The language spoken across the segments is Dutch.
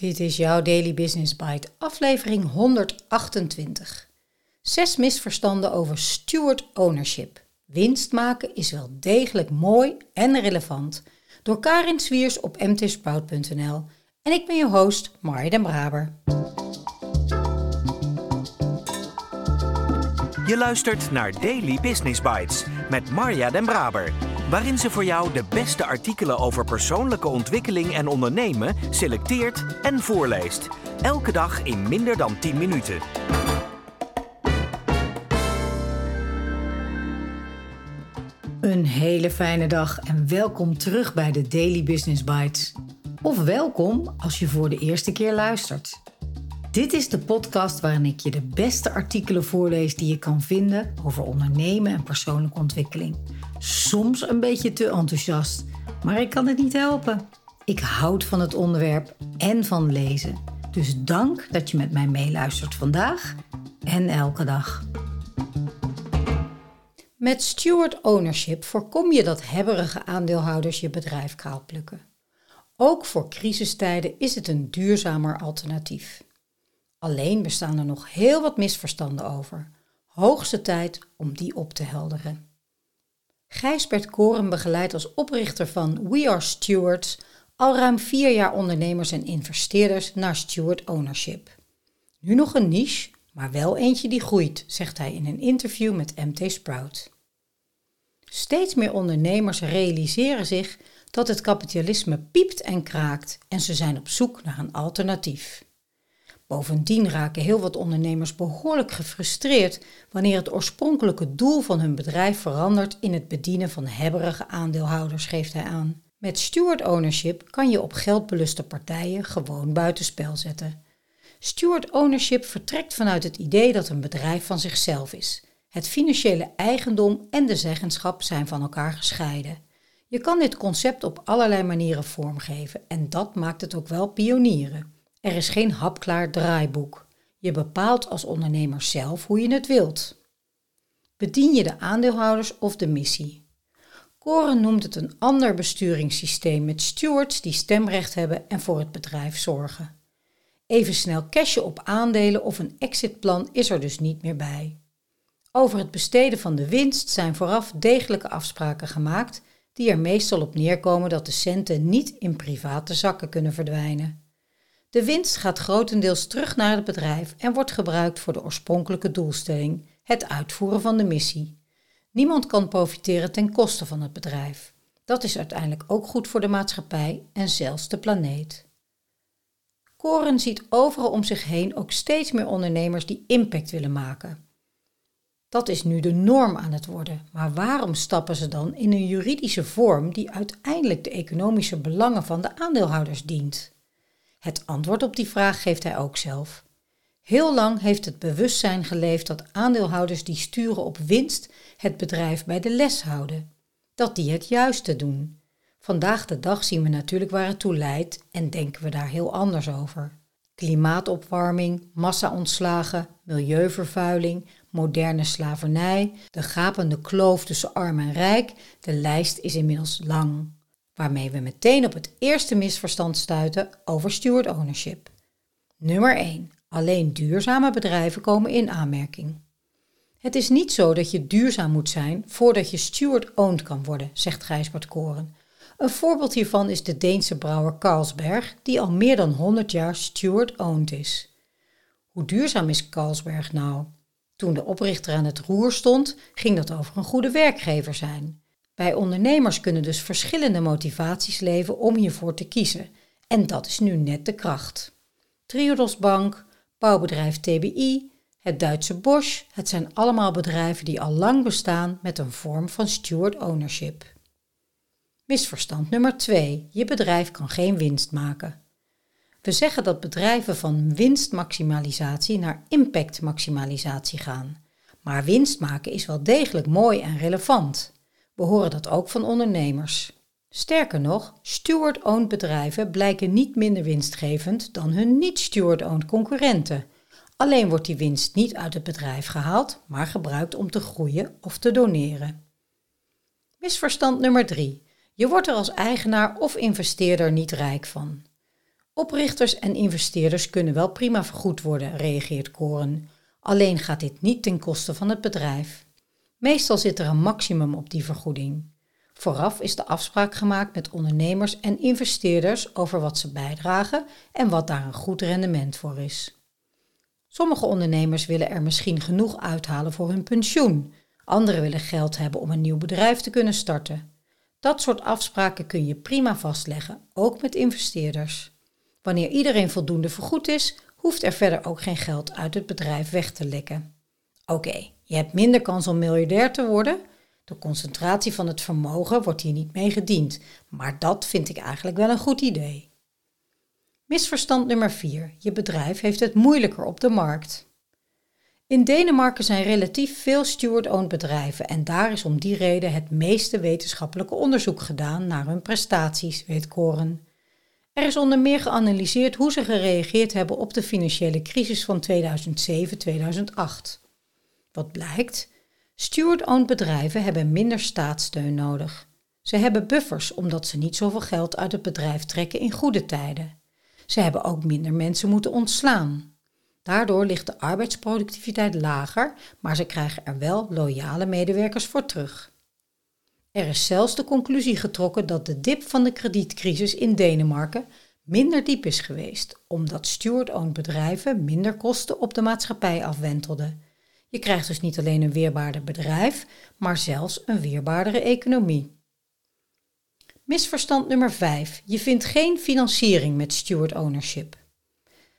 Dit is jouw Daily Business Bite, aflevering 128. Zes misverstanden over steward ownership. Winst maken is wel degelijk mooi en relevant. Door Karin Swiers op mtsprout.nl. En ik ben je host, Marja Braber. Je luistert naar Daily Business Bites met Marja den Braber waarin ze voor jou de beste artikelen over persoonlijke ontwikkeling en ondernemen selecteert en voorleest. Elke dag in minder dan 10 minuten. Een hele fijne dag en welkom terug bij de Daily Business Bites. Of welkom als je voor de eerste keer luistert. Dit is de podcast waarin ik je de beste artikelen voorlees die je kan vinden over ondernemen en persoonlijke ontwikkeling soms een beetje te enthousiast, maar ik kan het niet helpen. Ik houd van het onderwerp en van lezen. Dus dank dat je met mij meeluistert vandaag en elke dag. Met steward ownership voorkom je dat hebberige aandeelhouders je bedrijf kaalplukken. Ook voor crisistijden is het een duurzamer alternatief. Alleen bestaan er nog heel wat misverstanden over. Hoogste tijd om die op te helderen. Gijsbert Koren begeleidt als oprichter van We Are Stewards al ruim vier jaar ondernemers en investeerders naar steward ownership. Nu nog een niche, maar wel eentje die groeit, zegt hij in een interview met MT Sprout. Steeds meer ondernemers realiseren zich dat het kapitalisme piept en kraakt en ze zijn op zoek naar een alternatief. Bovendien raken heel wat ondernemers behoorlijk gefrustreerd wanneer het oorspronkelijke doel van hun bedrijf verandert in het bedienen van hebberige aandeelhouders, geeft hij aan. Met steward ownership kan je op geldbeluste partijen gewoon buitenspel zetten. Steward ownership vertrekt vanuit het idee dat een bedrijf van zichzelf is. Het financiële eigendom en de zeggenschap zijn van elkaar gescheiden. Je kan dit concept op allerlei manieren vormgeven en dat maakt het ook wel pionieren. Er is geen hapklaar draaiboek. Je bepaalt als ondernemer zelf hoe je het wilt. Bedien je de aandeelhouders of de missie? Koren noemt het een ander besturingssysteem met stewards die stemrecht hebben en voor het bedrijf zorgen. Even snel cashen op aandelen of een exitplan is er dus niet meer bij. Over het besteden van de winst zijn vooraf degelijke afspraken gemaakt, die er meestal op neerkomen dat de centen niet in private zakken kunnen verdwijnen. De winst gaat grotendeels terug naar het bedrijf en wordt gebruikt voor de oorspronkelijke doelstelling, het uitvoeren van de missie. Niemand kan profiteren ten koste van het bedrijf. Dat is uiteindelijk ook goed voor de maatschappij en zelfs de planeet. Koren ziet overal om zich heen ook steeds meer ondernemers die impact willen maken. Dat is nu de norm aan het worden, maar waarom stappen ze dan in een juridische vorm die uiteindelijk de economische belangen van de aandeelhouders dient? Het antwoord op die vraag geeft hij ook zelf. Heel lang heeft het bewustzijn geleefd dat aandeelhouders die sturen op winst het bedrijf bij de les houden. Dat die het juiste doen. Vandaag de dag zien we natuurlijk waar het toe leidt en denken we daar heel anders over. Klimaatopwarming, massa-ontslagen, milieuvervuiling, moderne slavernij, de gapende kloof tussen arm en rijk, de lijst is inmiddels lang waarmee we meteen op het eerste misverstand stuiten over steward ownership. Nummer 1. Alleen duurzame bedrijven komen in aanmerking. Het is niet zo dat je duurzaam moet zijn voordat je steward-owned kan worden, zegt Gijsbert Koren. Een voorbeeld hiervan is de Deense brouwer Carlsberg, die al meer dan 100 jaar steward-owned is. Hoe duurzaam is Carlsberg nou? Toen de oprichter aan het roer stond, ging dat over een goede werkgever zijn. Bij ondernemers kunnen dus verschillende motivaties leven om hiervoor te kiezen. En dat is nu net de kracht. Triodos Bank, bouwbedrijf TBI, het Duitse Bosch, het zijn allemaal bedrijven die al lang bestaan met een vorm van steward ownership. Misverstand nummer 2. Je bedrijf kan geen winst maken. We zeggen dat bedrijven van winstmaximalisatie naar impactmaximalisatie gaan. Maar winst maken is wel degelijk mooi en relevant. We horen dat ook van ondernemers. Sterker nog, steward-owned bedrijven blijken niet minder winstgevend dan hun niet-steward-owned concurrenten. Alleen wordt die winst niet uit het bedrijf gehaald, maar gebruikt om te groeien of te doneren. Misverstand nummer 3. Je wordt er als eigenaar of investeerder niet rijk van. Oprichters en investeerders kunnen wel prima vergoed worden, reageert Koren. Alleen gaat dit niet ten koste van het bedrijf. Meestal zit er een maximum op die vergoeding. Vooraf is de afspraak gemaakt met ondernemers en investeerders over wat ze bijdragen en wat daar een goed rendement voor is. Sommige ondernemers willen er misschien genoeg uithalen voor hun pensioen. Anderen willen geld hebben om een nieuw bedrijf te kunnen starten. Dat soort afspraken kun je prima vastleggen, ook met investeerders. Wanneer iedereen voldoende vergoed is, hoeft er verder ook geen geld uit het bedrijf weg te lekken. Oké, je hebt minder kans om miljardair te worden. De concentratie van het vermogen wordt hier niet mee gediend, maar dat vind ik eigenlijk wel een goed idee. Misverstand nummer 4. Je bedrijf heeft het moeilijker op de markt. In Denemarken zijn relatief veel steward-owned bedrijven en daar is om die reden het meeste wetenschappelijke onderzoek gedaan naar hun prestaties, weet Koren. Er is onder meer geanalyseerd hoe ze gereageerd hebben op de financiële crisis van 2007-2008. Wat blijkt? Steward-owned bedrijven hebben minder staatssteun nodig. Ze hebben buffers omdat ze niet zoveel geld uit het bedrijf trekken in goede tijden. Ze hebben ook minder mensen moeten ontslaan. Daardoor ligt de arbeidsproductiviteit lager, maar ze krijgen er wel loyale medewerkers voor terug. Er is zelfs de conclusie getrokken dat de dip van de kredietcrisis in Denemarken minder diep is geweest, omdat steward-owned bedrijven minder kosten op de maatschappij afwentelden. Je krijgt dus niet alleen een weerbaarder bedrijf, maar zelfs een weerbaardere economie. Misverstand nummer 5. Je vindt geen financiering met steward ownership.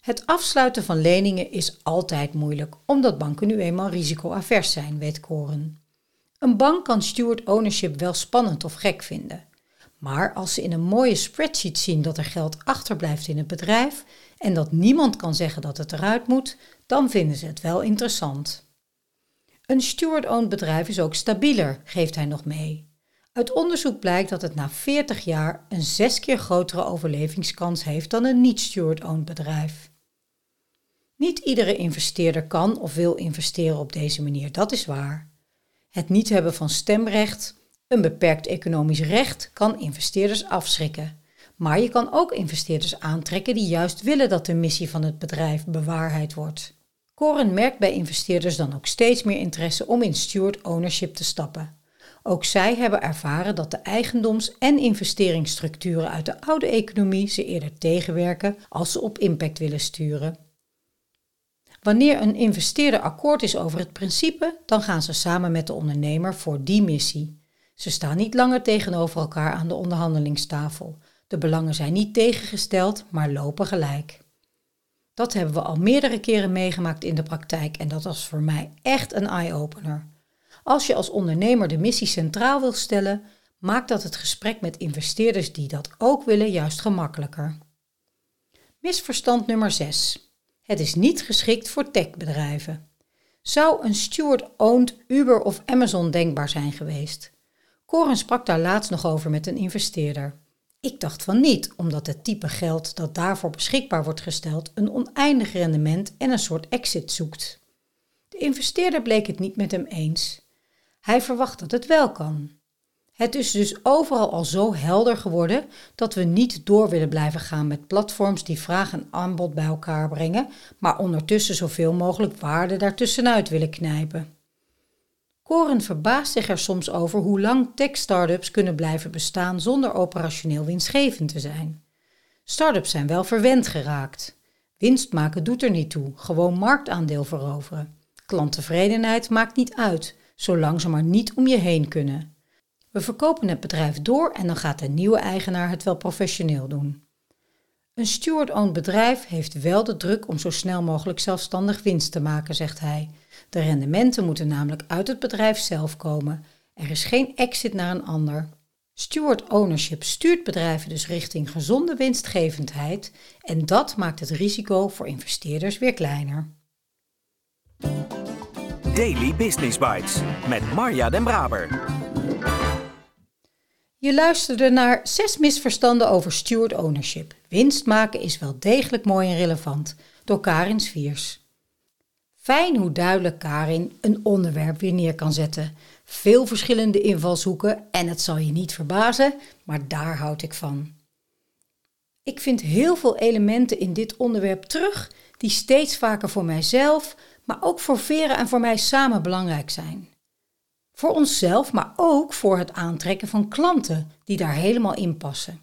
Het afsluiten van leningen is altijd moeilijk, omdat banken nu eenmaal risicoavers zijn, weet Koren. Een bank kan steward ownership wel spannend of gek vinden. Maar als ze in een mooie spreadsheet zien dat er geld achterblijft in het bedrijf en dat niemand kan zeggen dat het eruit moet, dan vinden ze het wel interessant. Een steward-owned bedrijf is ook stabieler, geeft hij nog mee. Uit onderzoek blijkt dat het na 40 jaar een zes keer grotere overlevingskans heeft dan een niet-steward-owned bedrijf. Niet iedere investeerder kan of wil investeren op deze manier, dat is waar. Het niet hebben van stemrecht, een beperkt economisch recht, kan investeerders afschrikken. Maar je kan ook investeerders aantrekken die juist willen dat de missie van het bedrijf bewaarheid wordt. Koren merkt bij investeerders dan ook steeds meer interesse om in steward ownership te stappen. Ook zij hebben ervaren dat de eigendoms- en investeringsstructuren uit de oude economie ze eerder tegenwerken als ze op impact willen sturen. Wanneer een investeerder akkoord is over het principe, dan gaan ze samen met de ondernemer voor die missie. Ze staan niet langer tegenover elkaar aan de onderhandelingstafel. De belangen zijn niet tegengesteld, maar lopen gelijk. Dat hebben we al meerdere keren meegemaakt in de praktijk en dat was voor mij echt een eye-opener. Als je als ondernemer de missie centraal wil stellen, maakt dat het gesprek met investeerders die dat ook willen juist gemakkelijker. Misverstand nummer 6. Het is niet geschikt voor techbedrijven. Zou een steward-owned Uber of Amazon denkbaar zijn geweest? Coren sprak daar laatst nog over met een investeerder. Ik dacht van niet, omdat het type geld dat daarvoor beschikbaar wordt gesteld een oneindig rendement en een soort exit zoekt. De investeerder bleek het niet met hem eens. Hij verwacht dat het wel kan. Het is dus overal al zo helder geworden dat we niet door willen blijven gaan met platforms die vraag en aanbod bij elkaar brengen, maar ondertussen zoveel mogelijk waarde daartussenuit willen knijpen. Koren verbaast zich er soms over hoe lang tech-startups kunnen blijven bestaan zonder operationeel winstgevend te zijn. Startups zijn wel verwend geraakt. Winst maken doet er niet toe, gewoon marktaandeel veroveren. Klanttevredenheid maakt niet uit, zolang ze maar niet om je heen kunnen. We verkopen het bedrijf door en dan gaat de nieuwe eigenaar het wel professioneel doen. Een steward-owned bedrijf heeft wel de druk om zo snel mogelijk zelfstandig winst te maken, zegt hij. De rendementen moeten namelijk uit het bedrijf zelf komen. Er is geen exit naar een ander. Steward ownership stuurt bedrijven dus richting gezonde winstgevendheid en dat maakt het risico voor investeerders weer kleiner. Daily Business Bites met Marja Den Braber. Je luisterde naar zes misverstanden over steward ownership. Winst maken is wel degelijk mooi en relevant, door Karin Sviers. Fijn hoe duidelijk Karin een onderwerp weer neer kan zetten. Veel verschillende invalshoeken en het zal je niet verbazen, maar daar houd ik van. Ik vind heel veel elementen in dit onderwerp terug die steeds vaker voor mijzelf, maar ook voor Vera en voor mij samen belangrijk zijn. Voor onszelf, maar ook voor het aantrekken van klanten die daar helemaal in passen.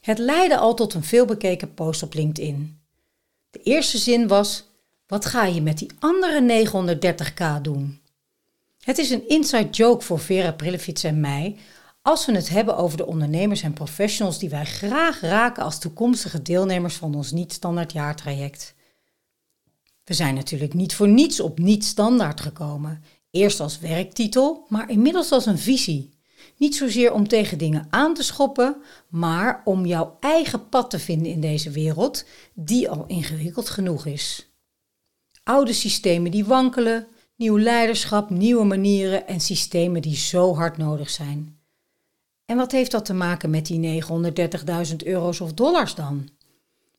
Het leidde al tot een veelbekeken post op LinkedIn. De eerste zin was: Wat ga je met die andere 930k doen? Het is een inside joke voor Vera Prillevits en mij als we het hebben over de ondernemers en professionals die wij graag raken als toekomstige deelnemers van ons niet-standaard jaartraject. We zijn natuurlijk niet voor niets op niet-standaard gekomen. Eerst als werktitel, maar inmiddels als een visie. Niet zozeer om tegen dingen aan te schoppen, maar om jouw eigen pad te vinden in deze wereld, die al ingewikkeld genoeg is. Oude systemen die wankelen, nieuw leiderschap, nieuwe manieren en systemen die zo hard nodig zijn. En wat heeft dat te maken met die 930.000 euro's of dollars dan?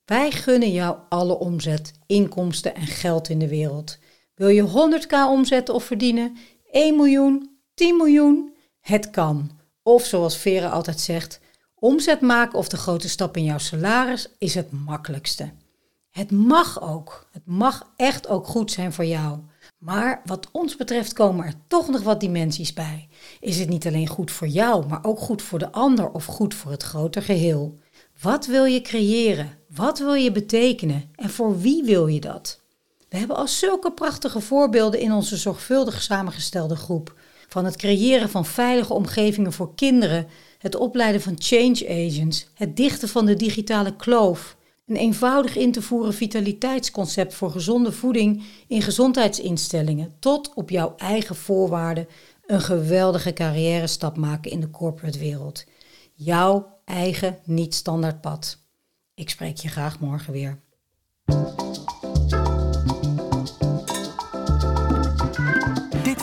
Wij gunnen jou alle omzet, inkomsten en geld in de wereld. Wil je 100k omzetten of verdienen? 1 miljoen? 10 miljoen? Het kan. Of zoals Vera altijd zegt, omzet maken of de grote stap in jouw salaris is het makkelijkste. Het mag ook. Het mag echt ook goed zijn voor jou. Maar wat ons betreft komen er toch nog wat dimensies bij. Is het niet alleen goed voor jou, maar ook goed voor de ander of goed voor het groter geheel? Wat wil je creëren? Wat wil je betekenen? En voor wie wil je dat? We hebben al zulke prachtige voorbeelden in onze zorgvuldig samengestelde groep. Van het creëren van veilige omgevingen voor kinderen, het opleiden van change agents, het dichten van de digitale kloof, een eenvoudig in te voeren vitaliteitsconcept voor gezonde voeding in gezondheidsinstellingen, tot op jouw eigen voorwaarden een geweldige carrière stap maken in de corporate wereld. Jouw eigen niet-standaard pad. Ik spreek je graag morgen weer.